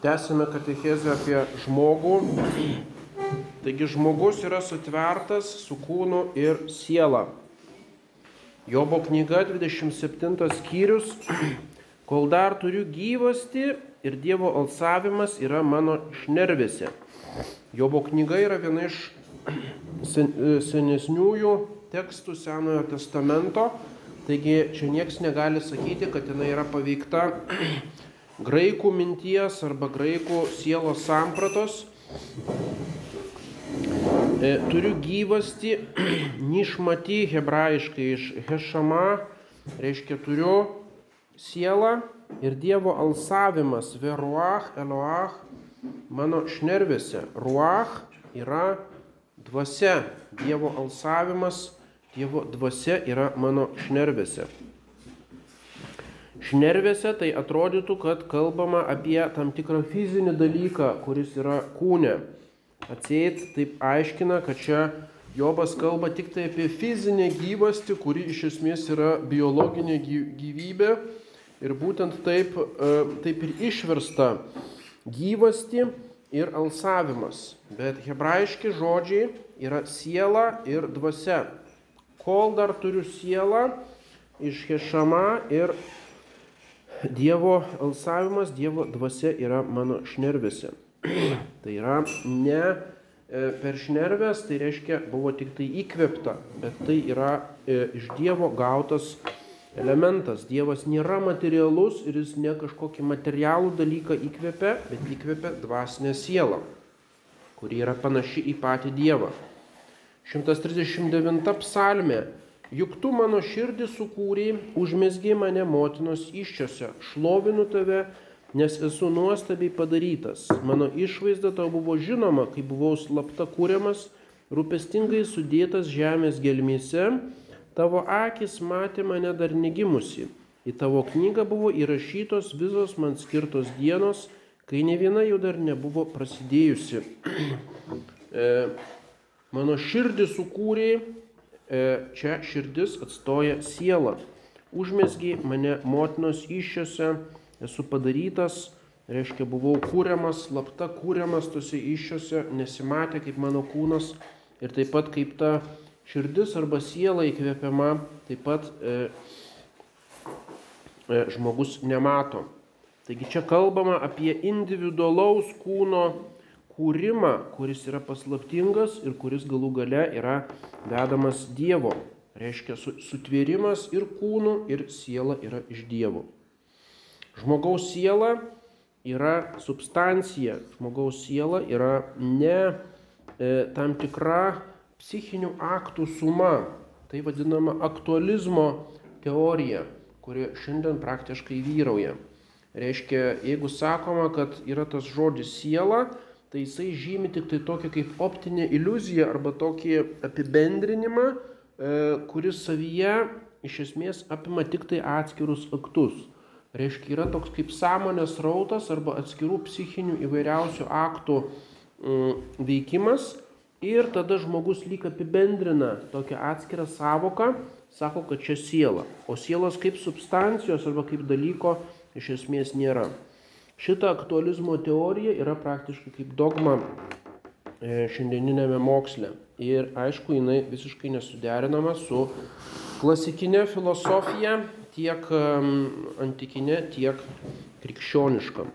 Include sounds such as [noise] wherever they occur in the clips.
Tęsime katechezę apie žmogų. Taigi žmogus yra sutvertas su kūnu ir siela. Jobo knyga 27 skyrius. Kol dar turiu gyvasti ir Dievo alsavimas yra mano šnervėse. Jobo knyga yra viena iš sen, senesniųjų tekstų Senojo testamento. Taigi čia niekas negali sakyti, kad jinai yra paveikta graikų minties arba graikų sielos sampratos. E, turiu gyvasti, [clears throat] nišmati hebrajiškai iš hešama, reiškia turiu sielą ir Dievo alsavimas, veruach, eloach, mano šnervėse. Ruach yra dvasia, Dievo alsavimas, Dievo dvasia yra mano šnervėse. Šnervėse tai atrodytų, kad kalbama apie tam tikrą fizinį dalyką, kuris yra kūne. Atseit taip aiškina, kad čia Jobas kalba tik tai apie fizinę gyvastį, kuri iš esmės yra biologinė gyvybė. Ir būtent taip, taip ir išversta gyvasti ir alsavimas. Bet hebrajiški žodžiai yra siela ir dvasia. Kol dar turiu sielą iš Hešama ir Dievo alsavimas, Dievo dvasia yra mano šnervėse. [clears throat] tai yra ne per šnervės, tai reiškia buvo tik tai įkvepta, bet tai yra iš Dievo gautas elementas. Dievas nėra materialus ir jis ne kažkokį materialų dalyką įkvepia, bet įkvepia dvasinę sielą, kuri yra panaši į patį Dievą. 139 psalmė. Juk tu mano širdį sukūrei, užmesgiai mane motinos iščiose, šlovinu tave, nes esu nuostabiai padarytas. Mano išvaizda tau buvo žinoma, kai buvau slapta kūriamas, rūpestingai sudėtas žemės gelmėse, tavo akis matė mane dar negimusi. Į tavo knygą buvo įrašytos visos man skirtos dienos, kai ne viena jų dar nebuvo prasidėjusi. [clears throat] e, mano širdį sukūrė, čia širdis atstoja sielą. Užmesgiai mane motinos iššiose, esu padarytas, reiškia buvau kūriamas, slapta kūriamas tose iššiose, nesimatė kaip mano kūnas ir taip pat kaip ta širdis arba siela įkvėpiama, taip pat e, e, žmogus nemato. Taigi čia kalbama apie individualaus kūno kūrimą, kuris yra paslaptingas ir kuris galų gale yra vedamas Dievo. Reiškia sutvėrimas ir kūnų, ir siela yra iš Dievo. Žmogaus siela yra substancija, žmogaus siela yra ne e, tam tikra psichinių aktų suma. Tai vadinama aktualizmo teorija, kuri šiandien praktiškai vyrauja. Reiškia, jeigu sakoma, kad yra tas žodis siela, tai jisai žymi tik tai tokią kaip optinę iliuziją arba tokį apibendrinimą, kuris savyje iš esmės apima tik tai atskirus aktus. Reiškia, yra toks kaip sąmonės rautas arba atskirų psichinių įvairiausių aktų veikimas ir tada žmogus lyg apibendrina tokią atskirą savoką, sako, kad čia siela. O sielos kaip substancijos arba kaip dalyko iš esmės nėra. Šita aktualizmo teorija yra praktiškai kaip dogma šiandieninėme moksle. Ir aišku, jinai visiškai nesuderinama su klasikinė filosofija, tiek antikinė, tiek krikščioniška.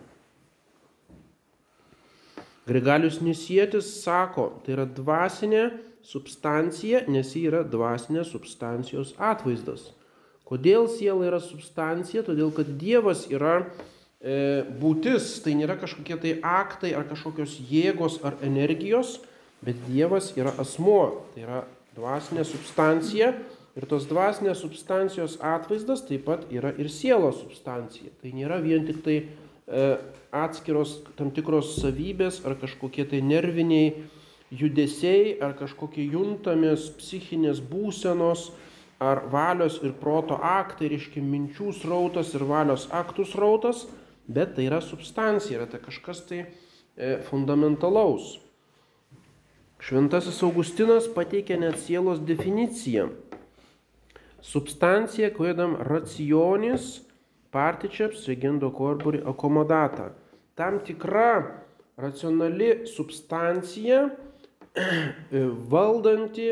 Grigalius Nisietis sako, tai yra dvasinė substancija, nes ji yra dvasinė substancijos atvaizdas. Kodėl siela yra substancija? Todėl, kad Dievas yra e, būtis, tai nėra kažkokie tai aktai ar kažkokios jėgos ar energijos, bet Dievas yra asmuo, tai yra dvasinė substancija ir tos dvasinės substancijos atvaizdas taip pat yra ir sielos substancija. Tai nėra vien tik tai e, atskiros tam tikros savybės ar kažkokie tai nerviniai judesiai ar kažkokie juntamės psichinės būsenos ar valios ir proto aktai, reiškia minčių srautas ir valios aktų srautas, bet tai yra substancija, yra tai kažkas tai e, fundamentalaus. Šventasis Augustinas pateikė net sielos definiciją. Substancija, quedam racionis particeps regendo corpore accomodata. tam tikra racionali substancija valdanti,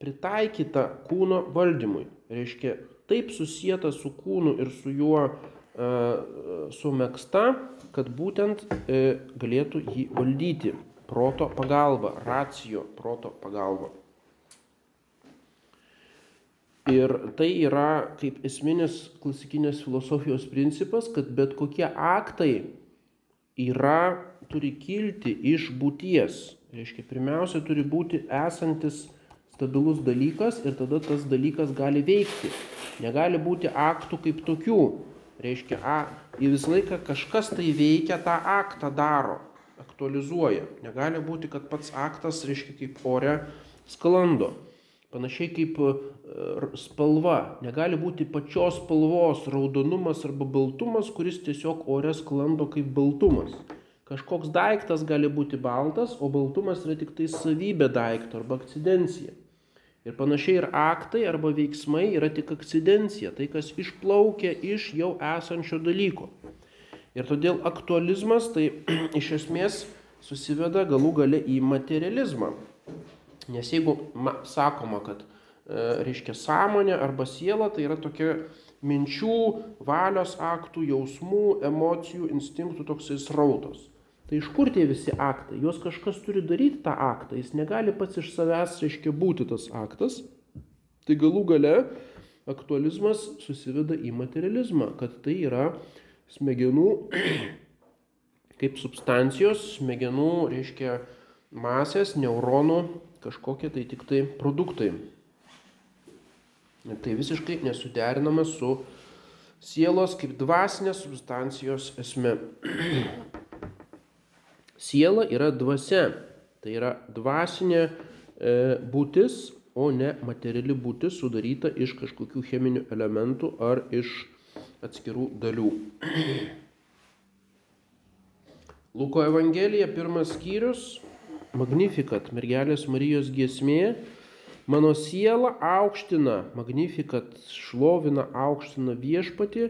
pritaikyta kūno valdymui. Reiškia, taip susijęta su kūnu ir su juo e, sumėgsta, kad būtent e, galėtų jį valdyti proto pagalba, racijo proto pagalba. Ir tai yra kaip esminis klasikinės filosofijos principas, kad bet kokie aktai yra, turi kilti iš būties. Reiškia, pirmiausia, turi būti esantis stabilus dalykas ir tada tas dalykas gali veikti. Negali būti aktų kaip tokių. Reiškia, a, į visą laiką kažkas tai veikia, tą aktą daro, aktualizuoja. Negali būti, kad pats aktas, reiškia, kaip ore sklando. Panašiai kaip e, spalva. Negali būti pačios spalvos raudonumas arba baltumas, kuris tiesiog ore sklando kaip baltumas. Kažkoks daiktas gali būti baltas, o baltumas yra tik tai savybė daikto arba akcidencija. Ir panašiai ir aktai arba veiksmai yra tik akcidencija, tai kas išplaukia iš jau esančio dalyko. Ir todėl aktualizmas tai [clears throat] iš esmės susiveda galų gale į materializmą. Nes jeigu ma, sakoma, kad e, reiškia sąmonė arba siela, tai yra tokia minčių, valios aktų, jausmų, emocijų, instinktų toksai srautas. Tai iš kur tie visi aktai? Juos kažkas turi daryti tą aktą, jis negali pats iš savęs, reiškia, būti tas aktas. Tai galų gale aktualizmas susiveda į materializmą, kad tai yra smegenų [clears throat] kaip substancijos, smegenų, reiškia, masės, neuronų kažkokie tai tik tai produktai. Ir tai visiškai nesuderinama su sielos kaip dvasinės substancijos esme. [clears throat] Siela yra dvasia, tai yra dvasinė e, būtis, o ne materiali būtis sudaryta iš kažkokių cheminių elementų ar iš atskirų dalių. Luko Evangelija, pirmas skyrius, Magnifikat, mergelės Marijos giesmė, mano siela aukština, Magnifikat šlovina, aukština viešpati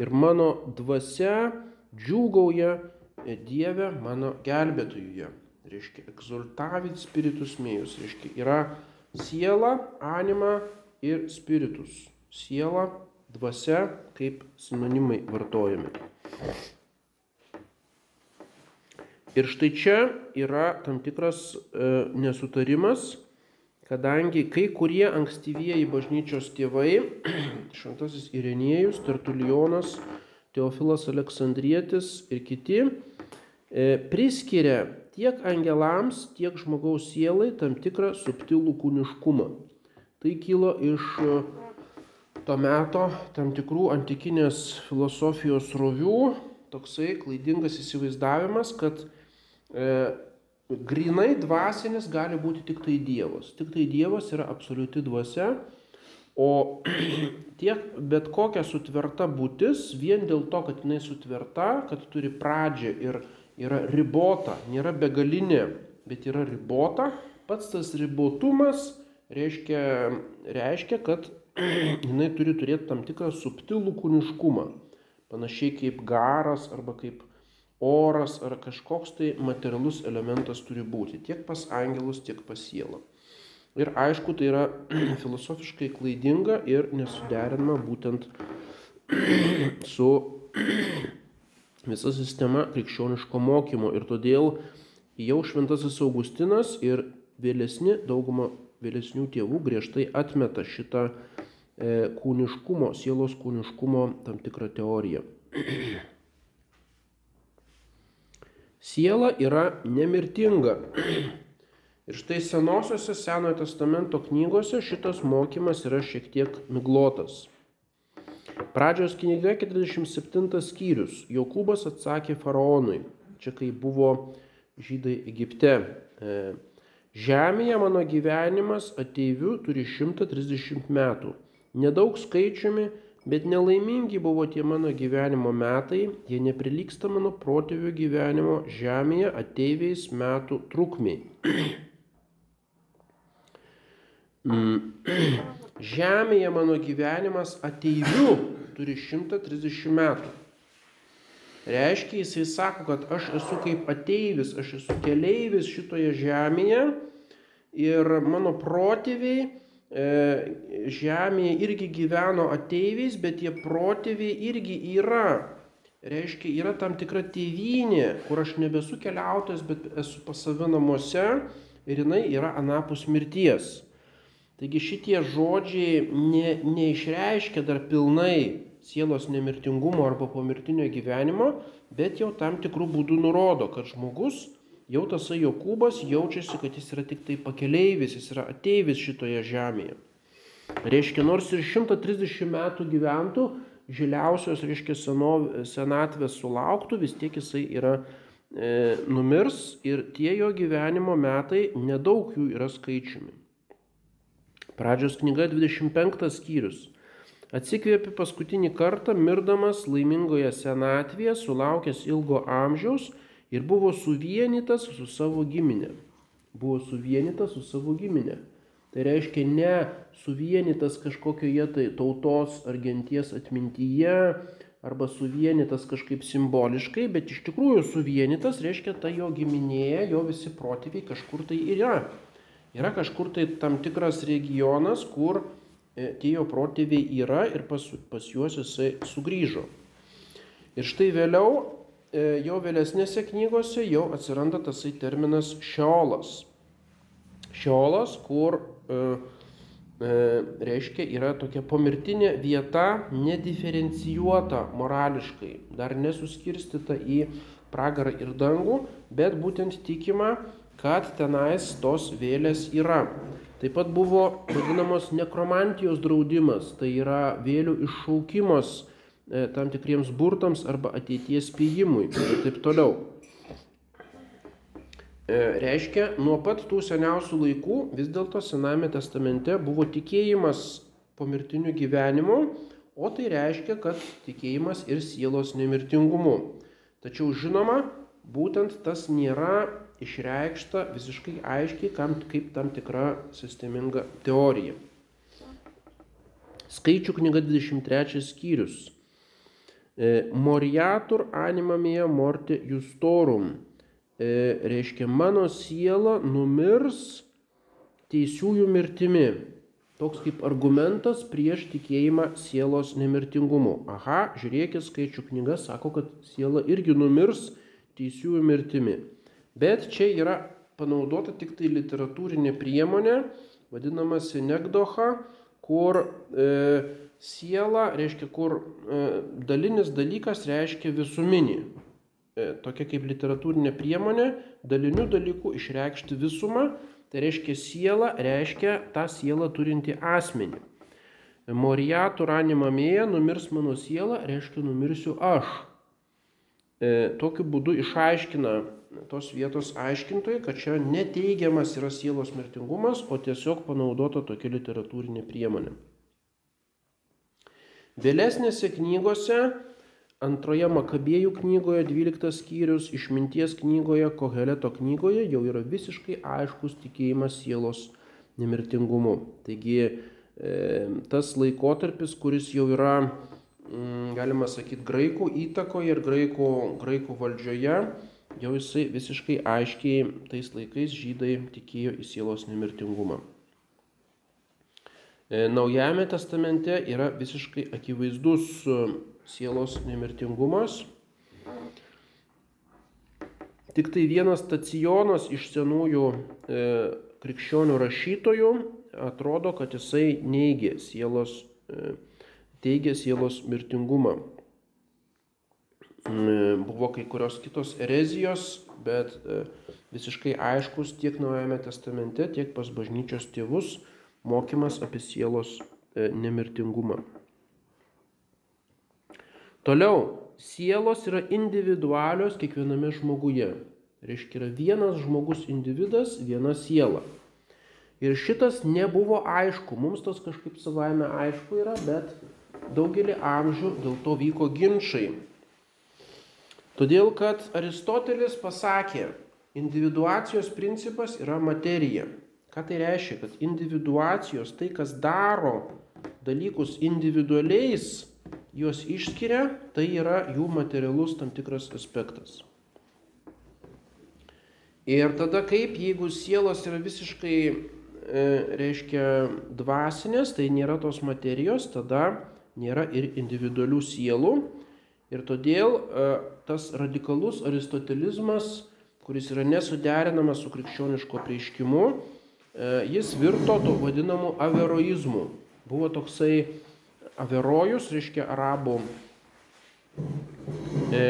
ir mano dvasia džiūgauja Dieve mano gelbėtojuje. Reiškia, exultavit spiritus mėjus. Reiškia, yra siela, anima ir spiritus. Siela, dvasia kaip sinonimai vartojami. Ir štai čia yra tam tikras e, nesutarimas, kadangi kai kurie ankstyvieji bažnyčios tėvai, [clears throat] šventasis Irenėjus, Tertulionas, Teofilas Aleksandrietis ir kiti, priskiria tiek angelams, tiek žmogaus sielai tam tikrą subtilų kūniškumą. Tai kilo iš e, to meto tam tikrų antikinės filosofijos rovių, toksai klaidingas įsivaizdavimas, kad e, grinai dvasinis gali būti tik tai Dievas. Tik tai Dievas yra absoliuti dvasia, o [clears throat] tiek bet kokia sutverta būtis vien dėl to, kad jinai sutverta, kad turi pradžią ir yra ribota, nėra begalinė, bet yra ribota. Pats tas ribotumas reiškia, reiškia kad [clears throat] jinai turi turėti tam tikrą subtilų kūniškumą. Panašiai kaip garas arba kaip oras ar kažkoks tai materialus elementas turi būti tiek pas angelus, tiek pas sielą. Ir aišku, tai yra [clears throat] filosofiškai klaidinga ir nesuderinama būtent [clears throat] su visa sistema krikščioniško mokymo ir todėl jau šventasis Augustinas ir vėlesni dauguma vėlesnių tėvų griežtai atmeta šitą e, kūniškumo, sielos kūniškumo tam tikrą teoriją. [clears throat] Siela yra nemirtinga. [clears throat] Ir štai senosiose Senojo testamento knygose šitas mokymas yra šiek tiek miglotas. Pradžios knyga 47 skyrius. Jokūbas atsakė faraonui, čia kai buvo žydai Egipte. E, Žemėje mano gyvenimas ateiviu turi 130 metų. Nedaug skaičiumi, bet nelaimingi buvo tie mano gyvenimo metai, jie neprilyksta mano protėvių gyvenimo žemėje ateiviais metų trukmiai. [clears throat] [clears throat] Žemėje mano gyvenimas ateiviu turi 130 metų. Reiškia, jisai sako, kad aš esu kaip ateivis, aš esu keleivis šitoje žemėje ir mano protėviai e, žemėje irgi gyveno ateiviais, bet tie protėviai irgi yra. Reiškia, yra tam tikra tėvynė, kur aš nebesu keliautojas, bet esu pas save namuose ir jinai yra anapus mirties. Taigi šitie žodžiai ne, neišreiškia dar pilnai sielos nemirtingumo arba pomirtinio gyvenimo, bet jau tam tikrų būdų nurodo, kad žmogus, jau tasai Jokūbas jaučiasi, kad jis yra tik tai pakeleivis, jis yra ateivis šitoje žemėje. Reiškia, nors ir 130 metų gyventų, žiliausios, reiškia, senov, senatvės sulauktų, vis tiek jisai yra e, numirs ir tie jo gyvenimo metai, nedaug jų yra skaičiumi. Pradžios knyga 25 skyrius. Atsikvėpi paskutinį kartą, mirdamas laimingoje senatvėje, sulaukęs ilgo amžiaus ir buvo suvienytas su savo giminė. Buvo suvienytas su savo giminė. Tai reiškia ne suvienytas kažkokioje tai tautos ar genties atmintyje, arba suvienytas kažkaip simboliškai, bet iš tikrųjų suvienytas reiškia ta jo giminėje, jo visi protėviai kažkur tai yra. Yra kažkur tai tam tikras regionas, kur E, tie jo protėviai yra ir pas, pas juos jisai sugrįžo. Ir štai vėliau, e, jau vėlesnėse knygose jau atsiranda tasai terminas šiolas. Šiolas, kur e, e, reiškia yra tokia pomirtinė vieta, nediferencijuota morališkai, dar nesuskirstyta į pragarą ir dangų, bet būtent tikima, kad tenais tos vėlės yra. Taip pat buvo vadinamos nekromantijos draudimas, tai yra vėlių iššaukimas e, tam tikriems burtams arba ateities spėjimui ir taip toliau. E, reiškia, nuo pat tų seniausių laikų vis dėlto Sename testamente buvo tikėjimas pomirtiniu gyvenimu, o tai reiškia, kad tikėjimas ir sielos nemirtingumu. Tačiau žinoma, būtent tas nėra išreikšta visiškai aiškiai kaip tam tikra sisteminga teorija. Skaičių knyga 23 skyrius. E, Moriatur anima mea morte justorum. E, reiškia, mano siela numirs teisiųjų mirtimi. Toks kaip argumentas prieš tikėjimą sielos nemirtingumu. Aha, žiūrėkit, skaičių knyga sako, kad siela irgi numirs teisiųjų mirtimi. Bet čia yra panaudota tik tai literatūrinė priemonė, vadinama sinekdocha, kur e, siela reiškia, kur e, dalinis dalykas reiškia visuminį. E, tokia kaip literatūrinė priemonė, dalinių dalykų išreikšti visumą, tai reiškia siela, reiškia tą sielą turinti asmenį. Morijatų ranimamėje numirs mano siela, reiškia numirsiu aš. E, tokiu būdu išaiškina tos vietos aiškintojai, kad čia neteigiamas yra sielos mirtingumas, o tiesiog panaudota tokia literatūrinė priemonė. Vėlesnėse knygose, antroje Makabėjų knygoje, 12 skyrius, išminties knygoje, Koheleto knygoje jau yra visiškai aiškus tikėjimas sielos nemirtingumu. Taigi e, tas laikotarpis, kuris jau yra, mm, galima sakyti, graikų įtakoje ir graikų, graikų valdžioje, jau jisai visiškai aiškiai tais laikais žydai tikėjo į sielos nemirtingumą. E, Naujame testamente yra visiškai akivaizdus e, sielos nemirtingumas. Tik tai vienas stacionas iš senųjų e, krikščionių rašytojų atrodo, kad jisai neigė sielos, e, teigė sielos mirtingumą. Mm, buvo kai kurios kitos erezijos, bet e, visiškai aiškus tiek Naujajame testamente, tiek pas bažnyčios tėvus mokymas apie sielos e, nemirtingumą. Toliau, sielos yra individualios kiekviename žmoguje. Reiškia, yra vienas žmogus individas, viena siela. Ir šitas nebuvo aišku, mums tas kažkaip savaime aišku yra, bet daugelį amžių dėl to vyko ginčiai Todėl, kad Aristotelis pasakė, individuacijos principas yra materija. Ką tai reiškia? Kad individuacijos, tai kas daro dalykus individualiais, juos išskiria, tai yra jų materialus tam tikras aspektas. Ir tada kaip, jeigu sielos yra visiškai, e, reiškia, dvasinės, tai nėra tos materijos, tada nėra ir individualių sielų. Ir todėl e, tas radikalus aristotelizmas, kuris yra nesuderinamas su krikščioniško prieiškimu, e, jis virto to vadinamu averoizmu. Buvo toksai averojus, reiškia arabų e,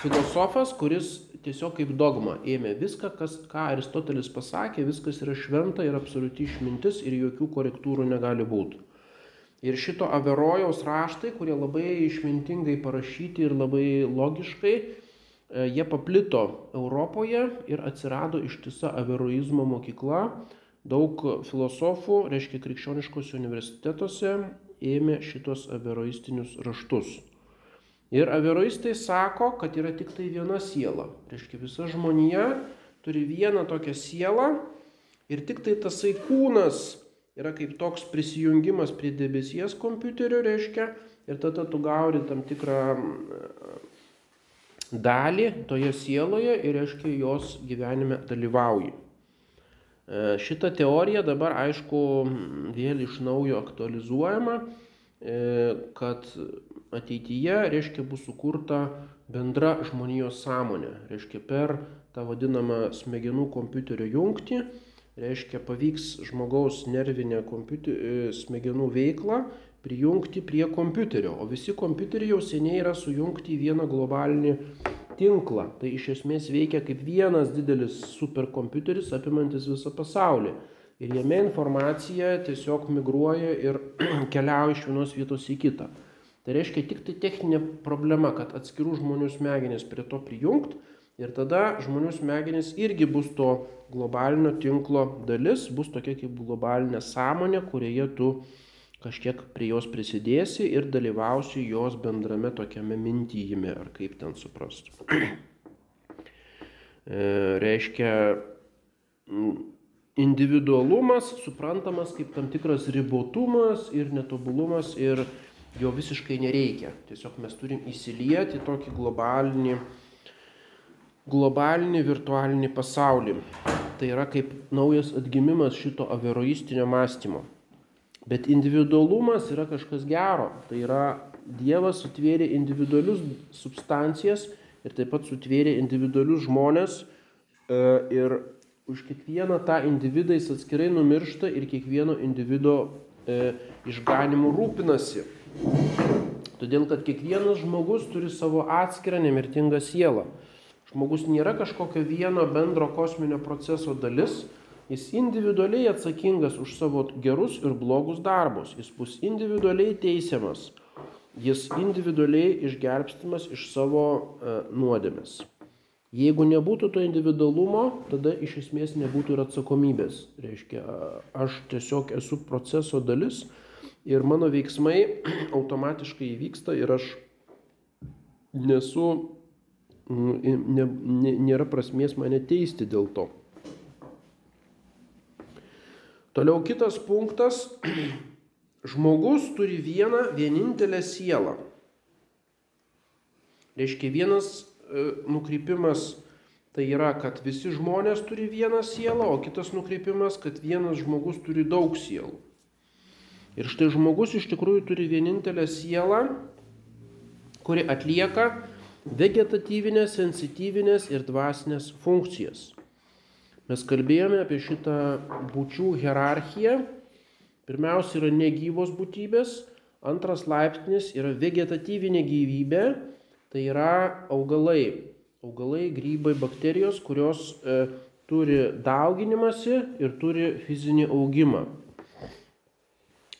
filosofas, kuris tiesiog kaip dogma ėmė viską, kas, ką Aristotelis pasakė, viskas yra šventa ir absoliuti išmintis ir jokių korektūrų negali būti. Ir šito Averojaus raštai, kurie labai išmintingai parašyti ir labai logiškai, e, jie paplito Europoje ir atsirado ištisa Averoizmo mokykla. Daug filosofų, reiškia krikščioniškose universitetuose, ėmė šitos averoistinius raštus. Ir averoistai sako, kad yra tik tai viena siela. Reiškia, visa žmonija turi vieną tokią sielą ir tik tai tasai kūnas yra kaip toks prisijungimas prie debesies kompiuterio, reiškia, ir tada tu gauni tam tikrą dalį toje sieloje ir, reiškia, jos gyvenime dalyvauji. E, šita teorija dabar, aišku, vėl iš naujo aktualizuojama, e, kad ateityje, reiškia, bus sukurta bendra žmonijos sąmonė. Reiškia, per tą vadinamą smegenų kompiuterio jungtį, reiškia, pavyks žmogaus nervinę e, smegenų veiklą prijungti prie kompiuterio. O visi kompiuteriai jau seniai yra sujungti į vieną globalinį tinklą. Tai iš esmės veikia kaip vienas didelis superkompiuteris apimantis visą pasaulį. Ir jame informacija tiesiog migruoja ir [clears throat] keliauja iš vienos vietos į kitą. Tai reiškia tik tai techninė problema, kad atskirų žmonių smegenys prie to prijungt ir tada žmonių smegenys irgi bus to globalinio tinklo dalis, bus tokia kaip globalinė sąmonė, kurioje tu kažkiek prie jos prisidėsi ir dalyvausi jos bendrame tokiame mintyjime, ar kaip ten suprasti. [clears throat] E, reiškia, individualumas suprantamas kaip tam tikras ribotumas ir netobulumas ir jo visiškai nereikia. Tiesiog mes turim įsilieti tokį globalinį, globalinį virtualinį pasaulį. Tai yra kaip naujas atgimimas šito averoistinio mąstymo. Bet individualumas yra kažkas gero. Tai yra Dievas sutvėrė individualius substancijas ir taip pat sutvėrė individualius žmonės e, ir už kiekvieną tą individais atskirai numiršta ir kiekvieno individo e, išganimu rūpinasi. Todėl, kad kiekvienas žmogus turi savo atskirą nemirtingą sielą. Žmogus nėra kažkokio vieno bendro kosminio proceso dalis, jis individualiai atsakingas už savo gerus ir blogus darbus, jis bus individualiai teisiamas, jis individualiai išgelbstimas iš savo e, nuodėmės. Jeigu nebūtų to individualumo, tada iš esmės nebūtų ir atsakomybės. Reiškia, aš tiesiog esu proceso dalis ir mano veiksmai [clears throat] automatiškai įvyksta ir aš nesu, ne, ne, nėra prasmės mane teisti dėl to. Toliau kitas punktas. [clears throat] Žmogus turi vieną vienintelę sielą. Reiškia, vienas e, nukrypimas tai yra, kad visi žmonės turi vieną sielą, o kitas nukrypimas, kad vienas žmogus turi daug sielų. Ir štai žmogus iš tikrųjų turi vienintelę sielą, kuri atlieka vegetatyvinės, sensityvinės ir dvasinės funkcijas. Mes kalbėjome apie šitą būčių hierarchiją. Pirmiausia yra negyvos būtybės, antras laipsnis yra vegetatyvinė gyvybė, tai yra augalai. Augalai, grybai, bakterijos, kurios e, turi dauginimąsi ir turi fizinį augimą.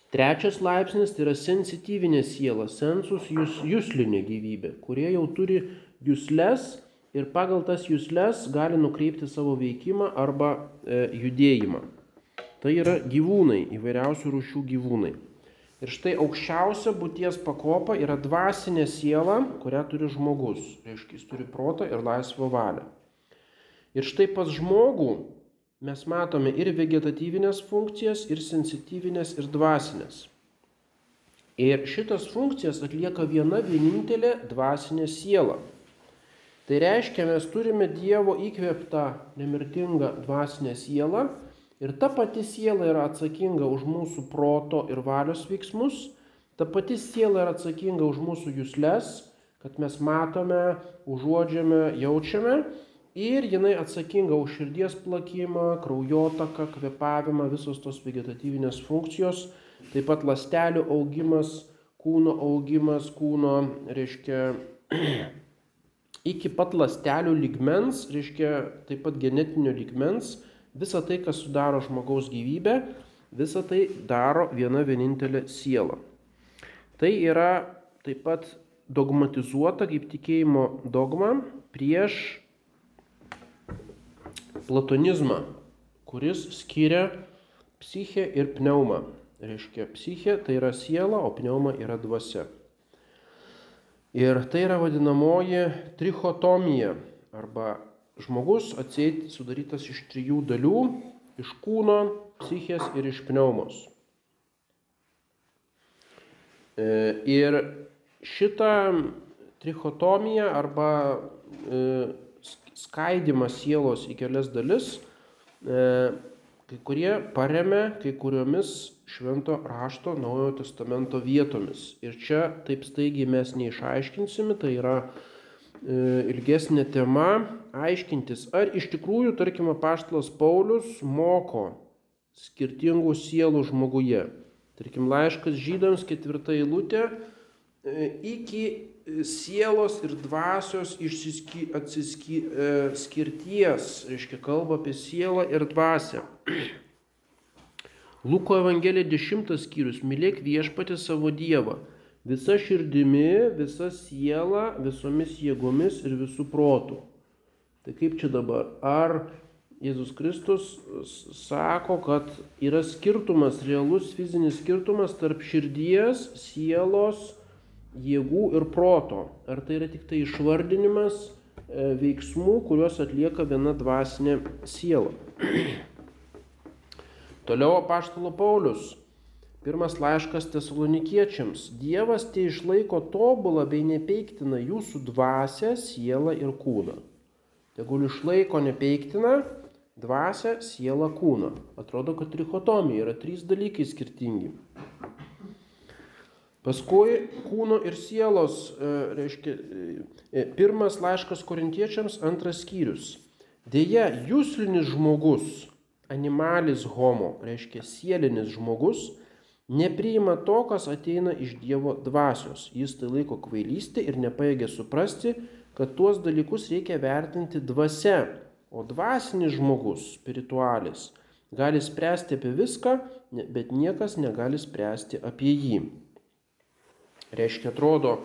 Trečias laipsnis tai yra sensityvinė siela, sensus jūs, jūslinė gyvybė, kurie jau turi jūsles ir pagal tas jūsles gali nukreipti savo veikimą arba e, judėjimą. Tai yra gyvūnai, įvairiausių rūšių gyvūnai. Ir štai aukščiausia būties pakopa yra dvasinė siela, kurią turi žmogus. Reiškia, jis turi protą ir laisvą valią. Ir štai pas žmogų mes matome ir vegetatyvinės funkcijas, ir sensityvinės, ir dvasinės. Ir šitas funkcijas atlieka viena vienintelė dvasinė siela. Tai reiškia, mes turime Dievo įkvėptą nemirtingą dvasinę sielą ir ta pati siela yra atsakinga už mūsų proto ir valios veiksmus, ta pati siela yra atsakinga už mūsų jūslės, kad mes matome, užuodžiame, jaučiame ir jinai atsakinga už širdies plakimą, kraujotaką, kvepavimą, visos tos vegetatyvinės funkcijos taip pat ląstelių augimas, kūno augimas, kūno, reiškia, [clears throat] iki pat ląstelių lygmens, reiškia, taip pat genetinio lygmens, visa tai, kas sudaro žmogaus gyvybę, visa tai daro viena vienintelė siela. Tai yra taip pat dogmatizuota kaip tikėjimo dogma prieš platonizmą, kuris skiria psichę ir pneumą. Reiškia, psichė tai yra siela, o pneuma yra dvasia. Ir tai yra vadinamoji trichotomija arba žmogus atseit sudarytas iš trijų dalių - iš kūno, psichės ir iš pneumos. E, ir šitą trichotomiją arba skaidimą sielos į kelias dalis e, kai kurie paremia kai kuriomis švento rašto naujojo testamento vietomis. Ir čia taip staigiai mes neišaiškinsime, tai yra e, ilgesnė tema aiškintis, ar iš tikrųjų, tarkime, paštalas Paulius moko skirtingų sielų žmoguje. Tarkim, laiškas žydams ketvirta eilutė e, iki sielos ir dvasios atsiskirties, e, reiškia kalba apie sielą ir dvasę. [clears throat] Luko Evangelija 10 skyrius. Mylėk viešpatį savo Dievą. Visa širdimi, visa siela, visomis jėgomis ir visų protų. Tai kaip čia dabar? Ar Jėzus Kristus sako, kad yra skirtumas, realus fizinis skirtumas tarp širdies, sielos, jėgų ir proto. Ar tai yra tik tai išvardinimas e, veiksmų, kuriuos atlieka viena dvasinė siela. [clears throat] Toliau apaštalo Paulius. Pirmas laiškas tesalonikiečiams. Dievas tai išlaiko tobulą bei nepeiktiną jūsų dvasę, sielą ir kūną. Tegul išlaiko nepeiktiną dvasę, sielą, kūną. Atrodo, kad trichotomija yra trys dalykai skirtingi. Paskui kūno ir sielos, e, reiškia, e, pirmas laiškas korintiečiams, antras skyrius. Deja, jūslinis žmogus, animalis homo, reiškia sielinis žmogus, nepriima to, kas ateina iš Dievo dvasios. Jis tai laiko kvailystė ir nepaėgia suprasti, kad tuos dalykus reikia vertinti dvasia. O dvasinis žmogus, spiritualis, gali spręsti apie viską, bet niekas negali spręsti apie jį reiškia atrodo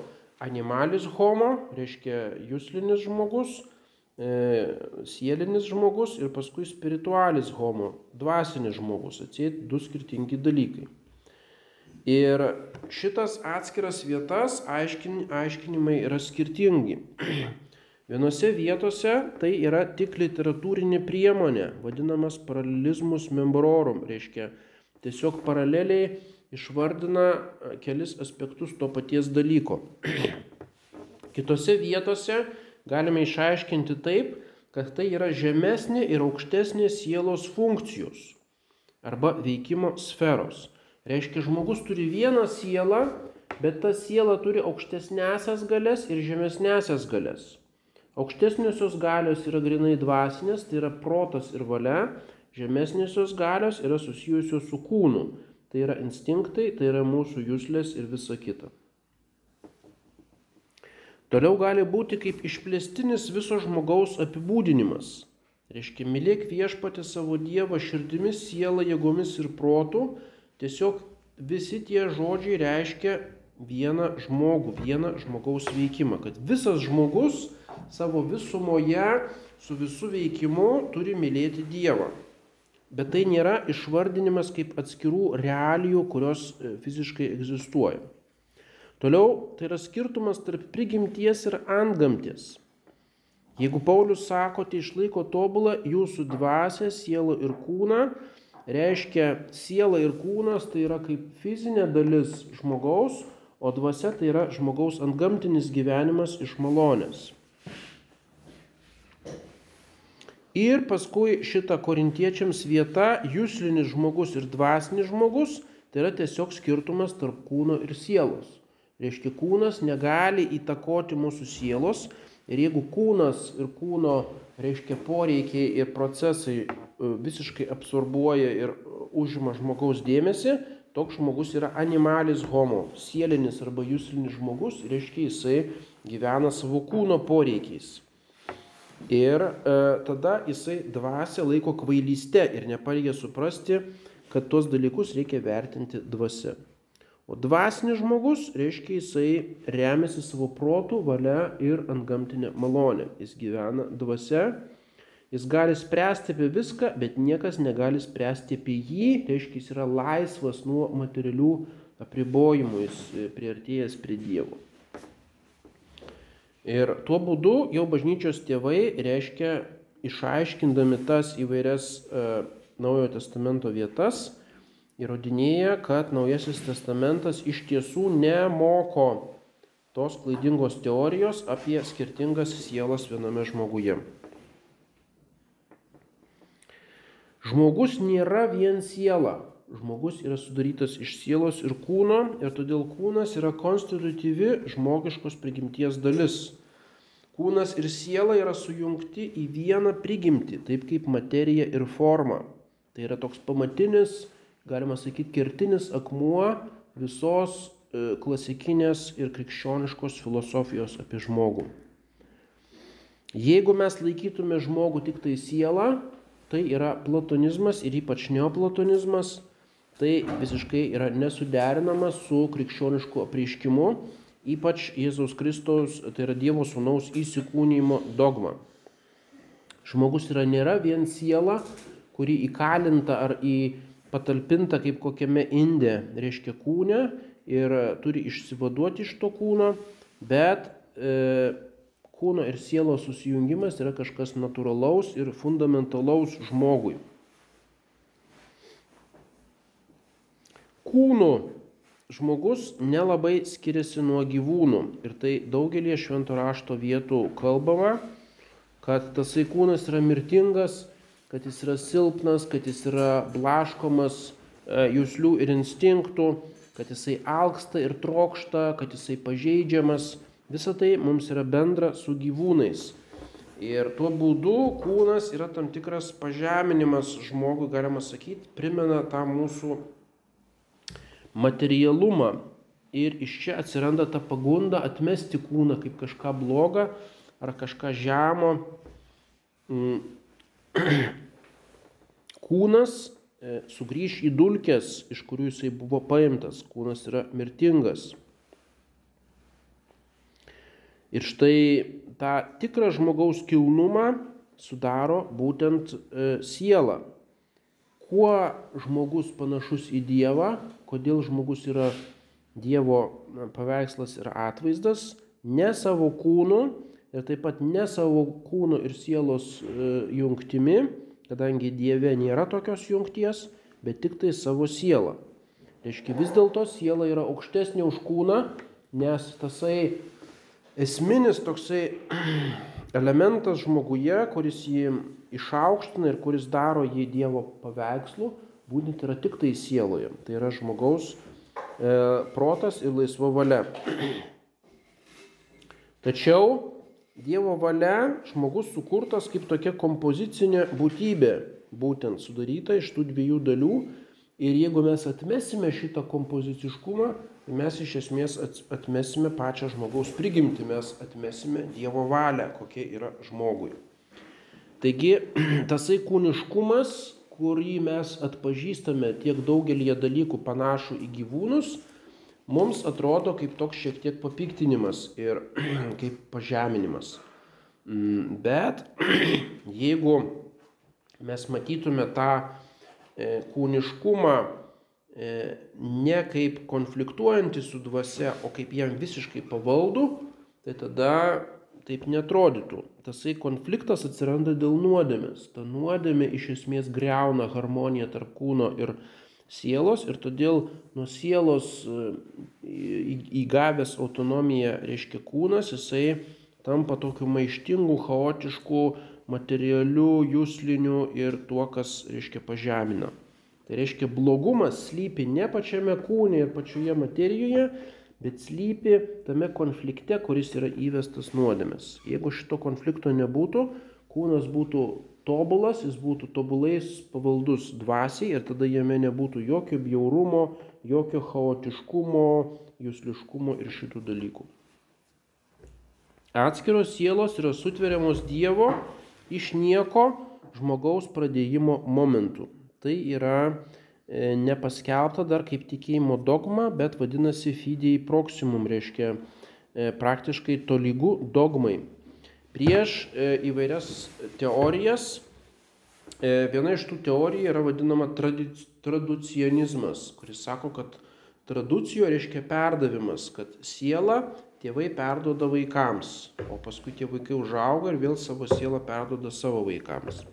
animalis homo, reiškia jūslinis žmogus, e, sielinis žmogus ir paskui spiritualis homo, dvasinis žmogus, atsėt du skirtingi dalykai. Ir šitas atskiras vietas aiškin, aiškinimai yra skirtingi. [clears throat] Vienose vietose tai yra tik literatūrinė priemonė, vadinamas paralelizmus membrorum, reiškia tiesiog paraleliai išvardina kelis aspektus to paties dalyko. [clears throat] Kitose vietose galime išaiškinti taip, kad tai yra žemesnė ir aukštesnė sielos funkcijos arba veikimo sferos. Reiškia, žmogus turi vieną sielą, bet ta siela turi aukštesnėsias galės ir žemesnėsias galės. Aukštesniosios galios yra grinai dvasinės, tai yra protas ir valia, žemesnėsios galios yra susijusios su kūnu, Tai yra instinktai, tai yra mūsų jūslės ir visa kita. Toliau gali būti kaip išplėstinis viso žmogaus apibūdinimas. Reiškia, mylėk viešpatį savo Dievą širdimis, sielą, jėgomis ir protų. Tiesiog visi tie žodžiai reiškia vieną žmogų, vieną žmogaus veikimą. Kad visas žmogus savo visumoje su visų veikimu turi mylėti Dievą bet tai nėra išvardinimas kaip atskirų realijų, kurios e, fiziškai egzistuoja. Toliau tai yra skirtumas tarp prigimties ir antgamties. Jeigu Paulius sako, tai išlaiko tobulą jūsų dvasę, sielą ir kūną, reiškia siela ir kūnas tai yra kaip fizinė dalis žmogaus, o dvasia tai yra žmogaus antgamtinis gyvenimas iš malonės. Ir paskui šita korintiečiams vieta, jūslinis žmogus ir dvasinis žmogus, tai yra tiesiog skirtumas tarp kūno ir sielos. Reiškia, kūnas negali įtakoti mūsų sielos ir jeigu kūnas ir kūno, reiškia, poreikiai ir procesai e, visiškai absorbuoja ir užima žmogaus dėmesį, toks žmogus yra animalis homo, sielinis arba jūslinis žmogus, reiškia, jisai gyvena savo kūno poreikiais. Ir e, tada jisai dvasia laiko kvailyste ir nepareigia suprasti, kad tuos dalykus reikia vertinti dvasia. O dvasinis žmogus reiškia jisai remiasi savo protų, valia ir antgamtinė malonė. Jis gyvena dvasia, jis gali spręsti apie viską, bet niekas negali spręsti apie jį, reiškia jis yra laisvas nuo materialių apribojimų, jis priartėjęs prie Dievo. Ir tuo būdu jau bažnyčios tėvai reiškia išaiškindami tas įvairias e, Naujojo testamento vietas, įrodinėja, kad Naujasis testamentas iš tiesų nemoko tos klaidingos teorijos apie skirtingas sielas viename žmoguje. Žmogus nėra vien siela. Žmogus yra sudarytas iš sielos ir kūno ir todėl kūnas yra konstitutyvi žmogiškos prigimties dalis. Kūnas ir siela yra sujungti į vieną prigimtį, taip kaip materija ir forma. Tai yra toks pamatinis, galima sakyti, kertinis akmuo visos e, klasikinės ir krikščioniškos filosofijos apie žmogų. Jeigu mes laikytume žmogų tik tai sielą, tai yra platonizmas ir ypač neoplatonizmas, tai visiškai yra nesuderinama su krikščionišku apreiškimu, ypač Jėzaus Kristaus, tai yra Dievo Sūnaus įsikūnymo dogma. Žmogus yra nėra vien siela, kuri įkalinta ar į patalpinta kaip kokiame indė, reiškia kūne ir turi išsivaduoti iš to kūno, bet e, kūno ir sielos susijungimas yra kažkas natūralaus ir fundamentalaus žmogui. Kūnu žmogus nelabai skiriasi nuo gyvūnų. Ir tai daugelį švento rašto vietų kalbama, kad tasai kūnas yra mirtingas, kad jis yra silpnas, kad jis yra blaškomas e, jūslių ir instinktų, kad jisai alksta ir trokšta, kad jisai pažeidžiamas. Visa tai mums yra bendra su gyvūnais. Ir tuo būdu kūnas yra tam tikras pažeminimas žmogui, galima sakyti, primena tą mūsų materialumą. Ir iš čia atsiranda ta pagunda atmesti kūną kaip kažką blogą ar kažką žemo. Mm. [clears throat] Kūnas e, sugrįž į dulkes, iš kurių jisai buvo paimtas. Kūnas yra mirtingas. Ir štai tą tikrą žmogaus kilnumą sudaro būtent e, siela kuo žmogus panašus į Dievą, kodėl žmogus yra Dievo paveikslas ir atvaizdas, ne savo kūnu ir taip pat ne savo kūno ir sielos e, jungtimi, kadangi Dieve nėra tokios jungties, bet tik tai savo sielą. Reiškia, vis dėlto siela yra aukštesnė už kūną, nes tasai esminis toksai [clears throat] elementas žmoguje, kuris jį išaukština ir kuris daro jį Dievo paveikslu, būtent yra tik tai sieloje. Tai yra žmogaus e, protas ir laisva valia. [clears throat] Tačiau Dievo valia žmogus sukurtas kaip tokia kompozicinė būtybė, būtent sudaryta iš tų dviejų dalių. Ir jeigu mes atmesime šitą kompoziciškumą, tai mes iš esmės atmesime pačią žmogaus prigimtį, mes atmesime Dievo valią, kokia yra žmogui. Taigi [clears throat] tasai kūniškumas, kurį mes atpažįstame tiek daugelį dalykų panašų į gyvūnus, mums atrodo kaip toks šiek tiek papiktinimas ir [clears throat] kaip pažeminimas. Mm, bet [clears throat] jeigu mes matytume tą e, kūniškumą e, ne kaip konfliktuojantį su dvasia, o kaip jam visiškai pavaldų, tai tada taip netrodytų. Tasai konfliktas atsiranda dėl nuodėmės. Ta nuodėmė iš esmės greuna harmoniją tarp kūno ir sielos ir todėl nuo sielos e, įgavęs autonomiją, reiškia kūnas, jisai tampa tokiu maištingu, chaotišku, materialiu, jūsliniu ir tuo, kas, reiškia, pažemina. Tai reiškia, blogumas slypi ne pačiame kūne ir pačioje materijoje, bet slypi tame konflikte, kuris yra įvestas nuodėmės. Jeigu šito konflikto nebūtų, kūnas būtų tobulas, jis būtų tobulais pavaldus dvasiai ir tada jame nebūtų jokio bjaurumo, jokio chaotiškumo, jūsliškumo ir šitų dalykų. Atskiros sielos yra sutveriamos Dievo iš nieko žmogaus pradėjimo momentų. Tai yra nepaskelbta dar kaip tikėjimo dogma, bet vadinasi fidei proximum, reiškia e, praktiškai tolygų dogmai. Prieš e, įvairias teorijas, viena iš tų teorijų yra vadinama tradic, traducionizmas, kuris sako, kad tradicijo reiškia perdavimas, kad siela tėvai perduoda vaikams, o paskui tie vaikai užauga ir vėl savo sielą perduoda savo vaikams.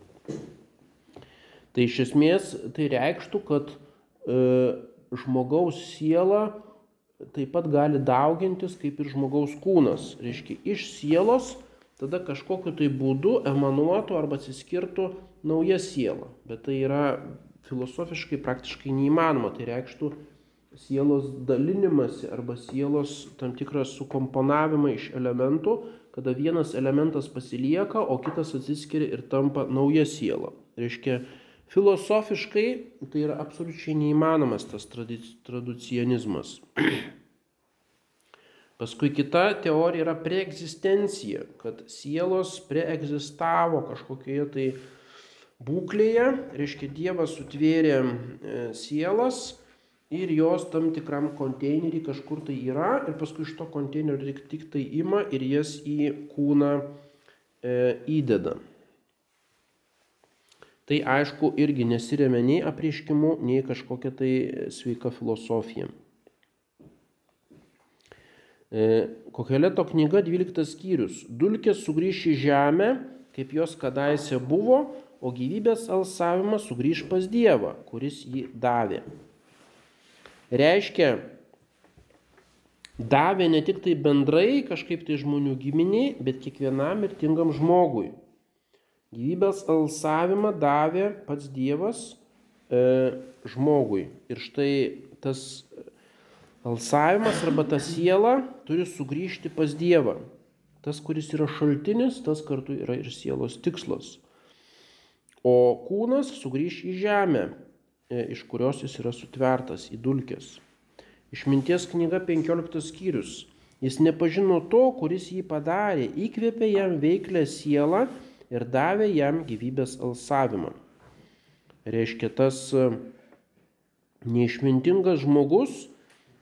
Tai iš esmės tai reikštų, kad e, žmogaus siela taip pat gali daugintis kaip ir žmogaus kūnas. Reiškia, iš sielos tada kažkokiu tai būdu emanuotų arba atsiskirtų nauja siela. Bet tai yra filosofiškai praktiškai neįmanoma. Tai reikštų sielos dalinimąsi arba sielos tam tikrą sukomponavimą iš elementų, kada vienas elementas pasilieka, o kitas atsiskiria ir tampa nauja siela. Reiškia, filosofiškai tai yra absoliučiai neįmanomas tas tradicionizmas. [clears throat] Paskui kita teorija yra preegzistencija, kad sielos preegzistavo kažkokioje tai būklėje, reiškia Dievas sutvėrė e, sielas ir jos tam tikram konteinerį kažkur tai yra ir paskui iš to konteinerio tik, tai ima ir jas į kūną e, įdeda. Tai aišku irgi nesiremia nei apriškimu, nei kažkokia tai sveika filosofija. E, Kokeleto knyga 12 skyrius. Dulkės sugrįš į žemę, kaip jos kadaise buvo, o gyvybės alsavimas sugrįž pas Dievą, kuris jį davė reiškia davė ne tik tai bendrai kažkaip tai žmonių giminiai, bet kiekvienam mirtingam žmogui. Gyvybės alsavimą davė pats Dievas e, žmogui. Ir štai tas alsavimas arba ta siela turi sugrįžti pas Dievą. Tas, kuris yra šaltinis, tas kartu yra ir sielos tikslas. O kūnas sugrįž į žemę, E, iš kurios jis yra sutvertas į dulkes. Išminties knyga 15 skyrius. Jis nepažino to, kuris jį padarė, įkvėpė jam veiklę sielą ir davė jam gyvybės alsavimą. Reiškia, tas e, neišmintingas žmogus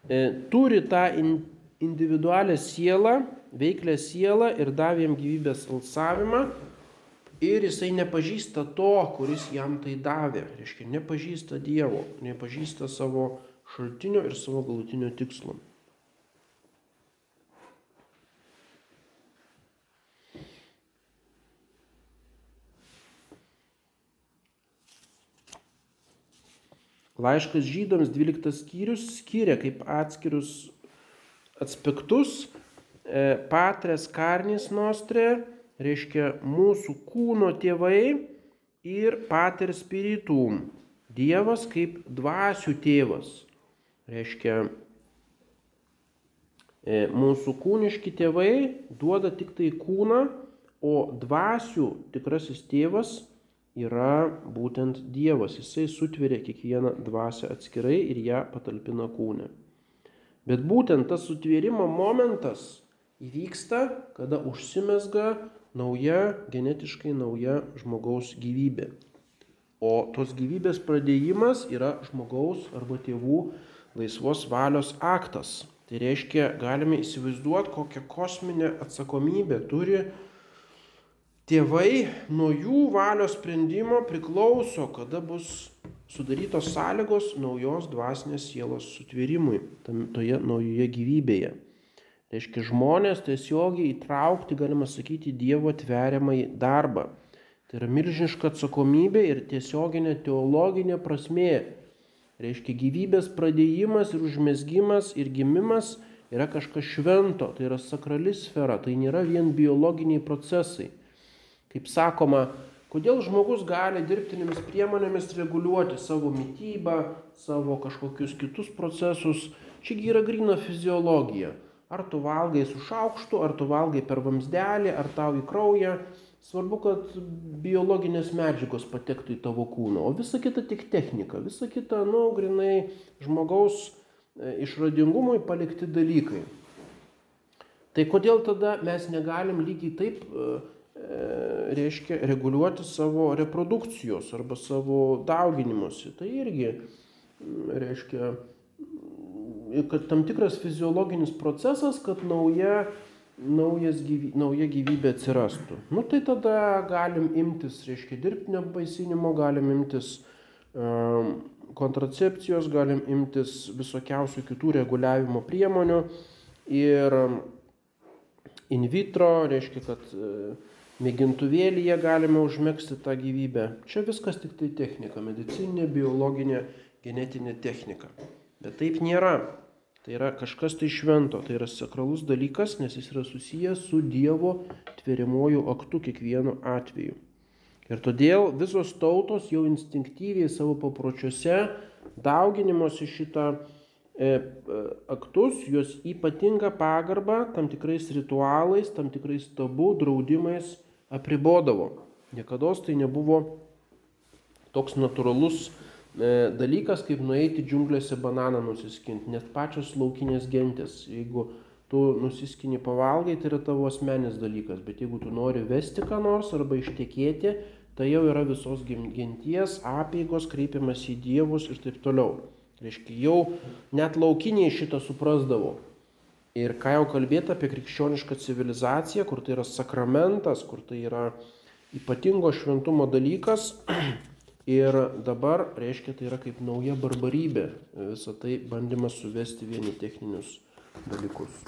e, turi tą in, individualią sielą, veiklę sielą ir davė jam gyvybės alsavimą, ir jisai nepažįsta to, kuris jam tai davė. Reiškia, nepažįsta Dievo, nepažįsta savo šaltinio ir savo galutinio tikslo. Laiškas žydams 12 skyrius skiria kaip atskirus aspektus e, patres karnis nostre reiškia mūsų kūno tėvai ir pater spiritum. Dievas kaip dvasių tėvas. Reiškia, e, mūsų kūniški tėvai duoda tik tai kūną, o dvasių tikrasis tėvas yra būtent Dievas. Jisai sutveria kiekvieną dvasę atskirai ir ją patalpina kūne. Bet būtent tas sutvėrimo momentas įvyksta, kada užsimesga nauja, genetiškai nauja žmogaus gyvybė. O tos gyvybės pradėjimas yra žmogaus arba tėvų laisvos valios aktas. Tai reiškia, galime įsivaizduoti, kokią kosminę atsakomybę turi tėvai nuo jų valios sprendimo priklauso, kada bus sudarytos sąlygos naujos dvasinės sielos sutvėrimui, tam, toje naujoje gyvybėje. Reiškia žmonės tiesiogiai įtraukti, galima sakyti, Dievo tveriamą darbą. Tai yra milžiniška atsakomybė ir tiesioginė teologinė prasmė. Reiškia gyvybės pradėjimas ir užmėsgymas ir gimimas yra kažkas švento, tai yra sakrali sfera, tai nėra vien biologiniai procesai. Kaip sakoma, kodėl žmogus gali dirbtinėmis priemonėmis reguliuoti savo mytybą, savo kažkokius kitus procesus, čiagi yra grina fiziologija. Ar tu valgai su šaukštu, ar tu valgai per vamsdelį, ar tau į kraują. Svarbu, kad biologinės medžiagos patektų į tavo kūną, o visa kita tik technika, visa kita, nu, grinai žmogaus e, išradingumui palikti dalykai. Tai kodėl tada mes negalim lygiai taip, e reiškia, reguliuoti savo reprodukcijos arba savo dauginimuose. Tai irgi, reiškia, kad tam tikras fiziologinis procesas, kad nauja, naujas gyvy, nauja gyvybė atsirastų. Nu tai tada galim imtis, reiškia, dirbtinio baisinimo, galim imtis um, kontracepcijos, galim imtis visokiausių kitų reguliavimo priemonių ir in vitro, reiškia, kad uh, mėgintuvėlyje galime užmėgsti tą gyvybę. Čia viskas tik tai technika, medicininė, biologinė, genetinė technika. Bet taip nėra. Tai yra kažkas tai švento, tai yra sakralus dalykas, nes jis yra susijęs su Dievo tveriamuoju aktu kiekvienu atveju. Ir todėl visos tautos jau instinktyviai savo papročiuose dauginimosi šitą e, e, aktus, juos ypatingą pagarbą tam tikrais ritualais, tam tikrais tabu, draudimais apribodavo. Niekada tai nebuvo toks natūralus E, dalykas, kaip nueiti džiunglėse bananą nusiskinti, net pačios laukinės gentis. Jeigu tu nusiskini pavalgai, tai yra tavo asmenis dalykas, bet jeigu tu nori vesti ką nors arba ištekėti, tai jau yra visos genties, apėgos, kreipiamas į dievus ir taip toliau. Reiškia, jau net laukiniai šitą suprasdavo. Ir ką jau kalbėti apie krikščionišką civilizaciją, kur tai yra sakramentas, kur tai yra ypatingo šventumo dalykas, [clears throat] Ir dabar, reiškia, tai yra kaip nauja barbarybė. Visą tai bandymas suvesti vieni techninius dalykus.